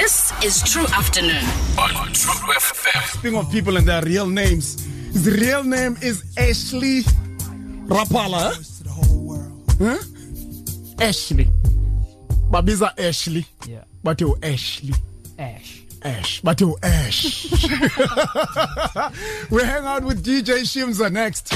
This is Tru Afternoon. on Tru FM. Speaking of people and their real names, his real name is Ashley Raphala. Huh? huh? Ashley. Babiza Ashley. Yeah. But you Ashley. Ash. Ash. But you Ash. we hang out with DJ Shimza next.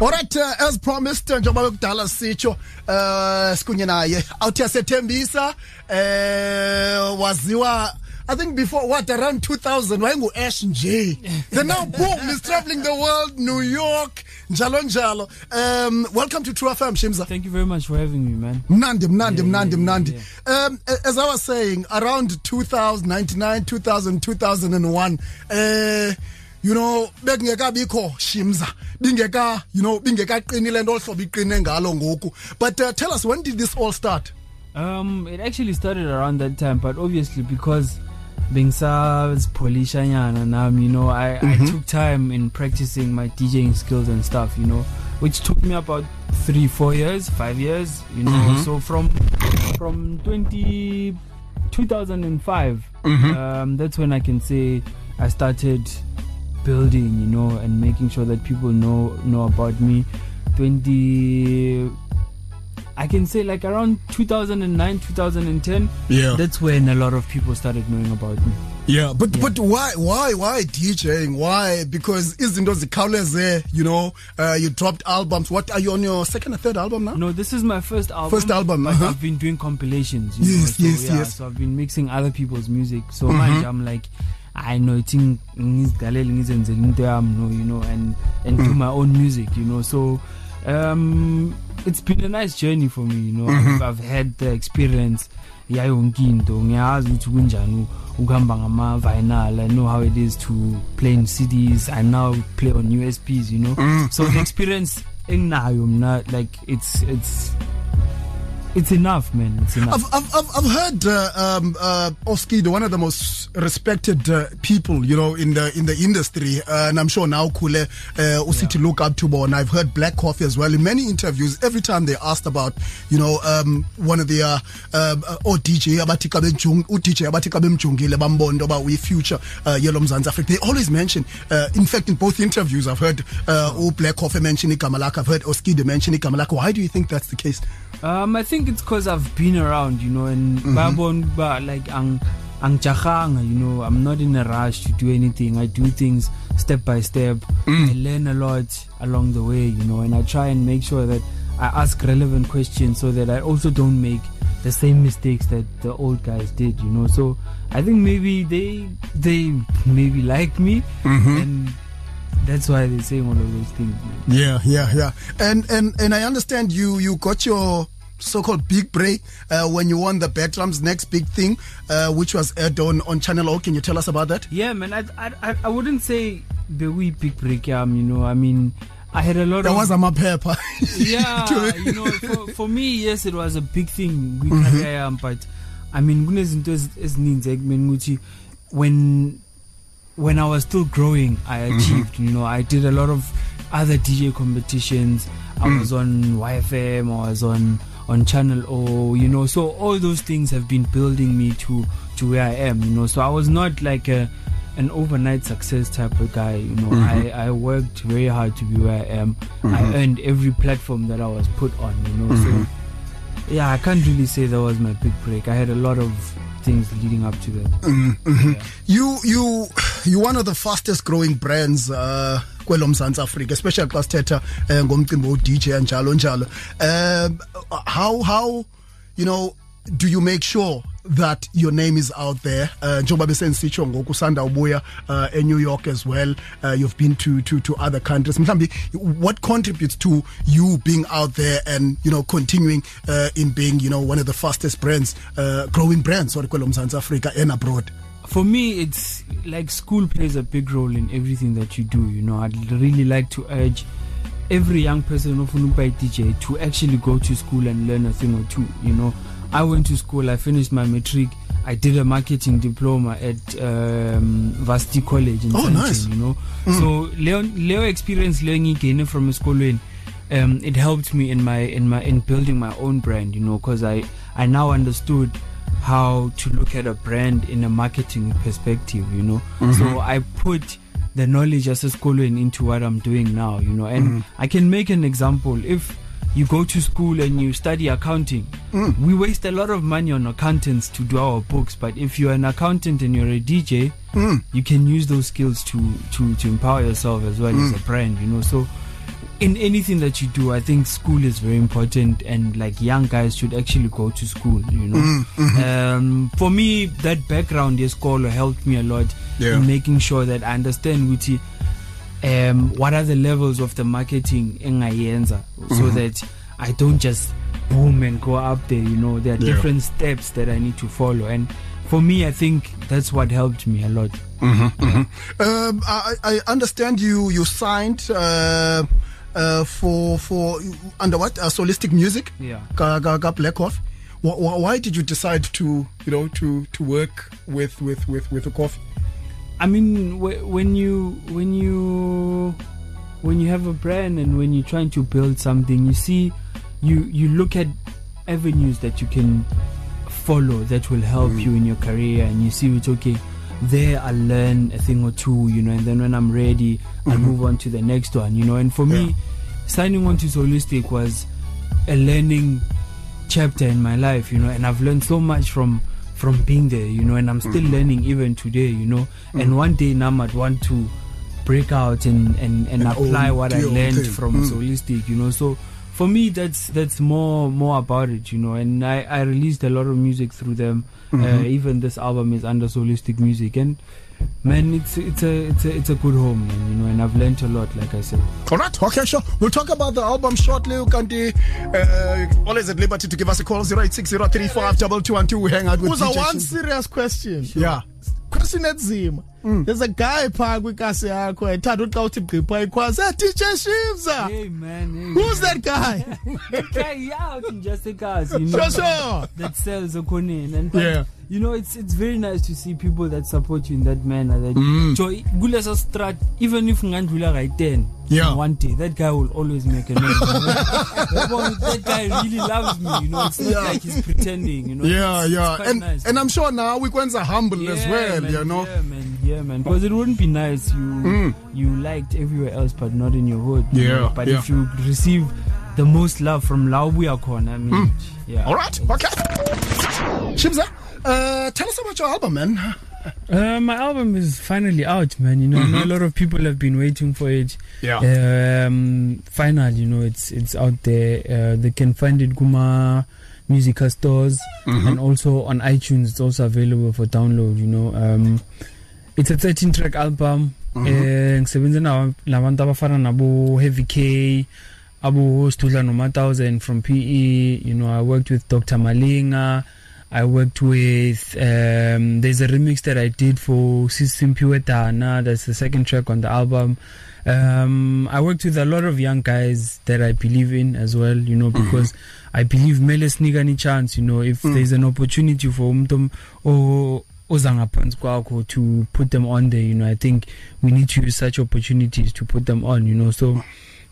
Alright uh, as promised njengoba bekudala sitsho uh sikunye naye. Awuthi yasethembisa eh waziwa I think before what around 2000 wayengu Ash nje then now boom he's traveling the world New York njalo njalo. Um welcome to Tru FM Shimza. Thank you very much for having me, man. mnandi mnandi mnandi mnandi. um as i was saying around 2099 2000 2001 uh you know bekungekabikho shimza bingeka you know bingekaqinile nto ohlobo iqine ngalo ngoku. But uh, tell us when did this all start? Um, it actually started around that time, but obviously because Polishanyana, um, you know, I, I took time in practicing my DJing skills and stuff, you know, which took me about three, four years, five years, you know. So from from 20, 2005, um, that's when I can say I started building, you know, and making sure that people know know about me. 20 I can say like around 2009 2010 Yeah. that's when a lot of people started knowing about me. Yeah but but why why why djing why? Because isn't was the izinto zikhawuleze you know uh, you dropped albums. What are you on your second or third album now? No this is my first album. First album, uh-huh. I've been doing compilations you Yes, know, so, yes, yeah, yes. so I've been mixing other people's music. So manje I'm like I know think ngizidlalele ngizenzele into yami no you know and and do mm. my own music you know. So um it's been a nice journey for me you know. Mm-hmm. I've, I've had the experience yayo yonke into ngiyazi ukuthi kunjani ukuhamba ngama vinyl I know how it is to play in CDs I now play on USBs you know. Mm. So the experience enginayo mna like it's it's it's enough man it's enough I've, I've, I've, heard uh, um, uh, Oskido, one of the most respected uh, people, you know, in the in the industry, uh, and I'm sure now Kule uh, Usiti look up to and I've heard Black Coffee as well in many interviews. Every time they asked about, you know, um, one of the uh, uh, oh DJ abathi kabe mjung, DJ abathi kabe mjungile bambondo about we future uh, Yellow Mzansi Africa. They always mention, uh, in fact, in both interviews, I've heard uh, oh Black Coffee mention igama lakhe. I've heard Oskido mention igama lakhe. Why do you think that's the case? Um, I think it's because I've been around, you know, and babon mhm. ba like ang ang jahanga, you know, I'm not in a rush to do anything. I do things step by step. Mm. I learn a lot along the way, you know, and I try and make sure that I ask relevant questions so that I also don't make the same mistakes that the old guys did, you know. So I think maybe they they maybe like me, mm-hmm. and that's why they're saying all of those things. Man. Yeah, yeah, yeah. And and and I understand you you got your so-called big break uh, when you won the Bertram's next big thing, uh, which was aired on on Channel O. Can you tell us about that? Yeah, man. I I I- wouldn't say the wee big break. Um, you know, I mean, I had a lot There of was a paper. yeah. you know, for, for me, yes, it was a big thing. We career, um, but I mean, kunezinto ezi- ezininzi ekumele ukuthi when when I was still growing, I achieved. You know, I did a lot of other DJ competitions. I was on YFM. I was on on Channel O. You know, so all those things have been building me to to where I am. You know, so I was not like a an overnight success type of guy. You know, mm-hmm. I I worked very hard to be where I am. I mm-hmm. earned every platform that I was put on. You know, so mm-hmm. yeah, I can't really say that was my big break. I had a lot of things leading up to that. you you you one of the fastest growing brands uh kwelo mzantsi africa especially xa sithetha uh, ngomcimbi wo-dj njalo njalo. Um how how you know do you make sure that your name is out there? Uh, njengoba besendisitsho ngoku usanda ubuya uh, eNew York as well uh, you've been to to to other countries. Mhlawumbi what contributes to you being out there and you know continuing uh, in being you know one of the fastest brands uh, growing brands sorry kwelo mzantsi africa and abroad for me it's like school plays a big role in everything that you do you know. I'd really like to urge every young person ofuna ukuba dj to actually go to school and learn a thing or two you know. I went to school i finished my matric i did a marketing diploma at um, varsity college in Oh, nice. you know. So leo, leo experience ngiyigene from esikolweni um, it helped me in my in my in building my own brand you know because i i now understood how to look at a brand in a marketing perspective, you know. So mm-hmm. I put the knowledge as a school into what I'm doing now, you know. And mm-hmm. I can make an example. If you go to school and you study accounting, mm. we waste a lot of money on accountants to do our books. But if you're an accountant and you're a DJ, mm. you can use those skills to to to empower yourself as well as mm. a brand, you know. So in anything that you do, I think school is very important, and like young guys should actually go to school. You know, um, for me, that background is school helped me a lot Yeah. in making sure that I understand which um, what are the levels of the marketing engayenza, so that I don't just boom and go up there. You know, there are Yeah. different steps that I need to follow, and for me, I think that's what helped me a lot. Um, I, I understand you you signed uh, uh, for for under what uh, soulistic music. Yeah. Ka, ka, ka Black Why, why did you decide to you know to to work with with with with the coffee? I mean, wh- when you when you when you have a brand and when you're trying to build something, you see, you you look at avenues that you can follow that will help you in your career, and you see it's okay. There, I learn a thing or two, you know, and then when I'm ready, I'll move on to the next one, you know. And for me, signing on to Soulistic was a learning chapter in my life, you know, and I've learned so much from from being there, you know, and I'm still learning even today, you know. And one day now I'd want to break out and and, and, And apply what I learned from Soulistic, you know. So for me that's that's more more about it, you know. And I, I released a lot of music through them. Uh, even this album is under Soulistic Music and man it's it's a it's a it's a good home man, you know, and I've learned a lot like I said. All right, okay, sure. We'll talk about the album shortly. Kanti, uh, always at liberty to give us a call 0860352212. We hang out with Uza DJ one serious question. Yeah. Question enzima. Mm. There's a guy phaa kwikasi yakho ethanda uthi xa uthi bhipha ikhwazi "Hey, DJ Shimza. Hey man, hey, Who's that guy? Try out in just a cars, you know. Sure, sure. that sells a and but, Yeah. you know it's it's very nice to see people that support you in that manner that Mm. so kulesa strat even if ngandlula right 10 Yeah. one day that guy will always make a name. know? That guy really loves me you know it's not Yeah. like he's pretending you know Yeah, It's- yeah. it's quite And nice. and I'm sure now we kwenza humble as Yeah, well, man, you know. yeah man yeah man because it wouldn't be nice you you liked everywhere else but not in your hood you Mm. Yeah, know? but yeah. if you receive the most love from Laubuya Corner I mean yeah Mm. All right, okay. Shimza, uh, tell us about your album, man. Uh, my album is finally out, man. You know, I know a lot of people have been waiting for it. Yeah. Um, final, you know, it's it's out there. Uh, they can find it Guma musical stores and also on iTunes. It's also available for download. You know, um, it's a 13 track album. Eh, ngisebenze nawa- nabantu abafana nabo Heavy K, abo Stula Noma 1000 from PE. You know, I worked with Dr. Malinga. I worked with um, there's a remix that I did for Sisimpiwe Dana. That's the second track on the album. Um, I worked with a lot of young guys that I believe in as well, you know, because I believe mele sinika ni chance, you know, if there's an opportunity for umuntu or ozangaphansi kwakho to put them on there, you know, I think we need to use such opportunities to put them on, you know. So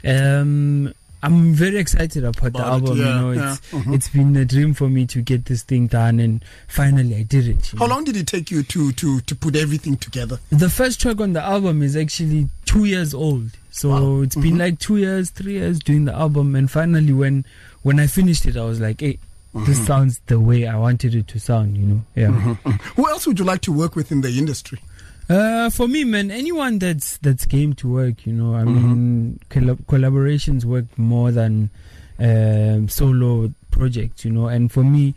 um I'm very excited about, the About it, album, yeah, you know, yeah, it's it's been a dream for me to get this thing done and finally I did it. How know. long did it take you to to to put everything together? The first track on the album is actually two years old. So Wow. it's been like two years, three years doing the album, and finally when when I finished it, I was like, "Hey, this sounds the way I wanted it to sound." You know? Yeah. Who else would you like to work with in the industry? Uh, for me, man, anyone that's that's game to work, you know, I mean, collab- collaborations work more than um, solo projects, you know. And for me,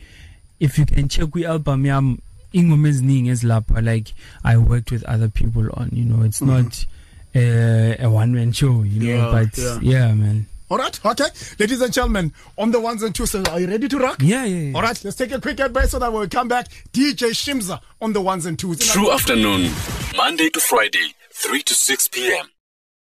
if you can check the album, yam ingoma eziningi ezilapha like I worked with other people on, you know. It's not uh, a one man show, you know. Yeah, but yeah. yeah. man. All right, okay. Ladies and gentlemen, on the ones and twos, are you ready to rock? Yeah, yeah, yeah. All right, let's take a quick break so that we'll come back. DJ Shimza on the ones and twos. Tru afternoon, Monday to Friday, 3 to 6 p.m.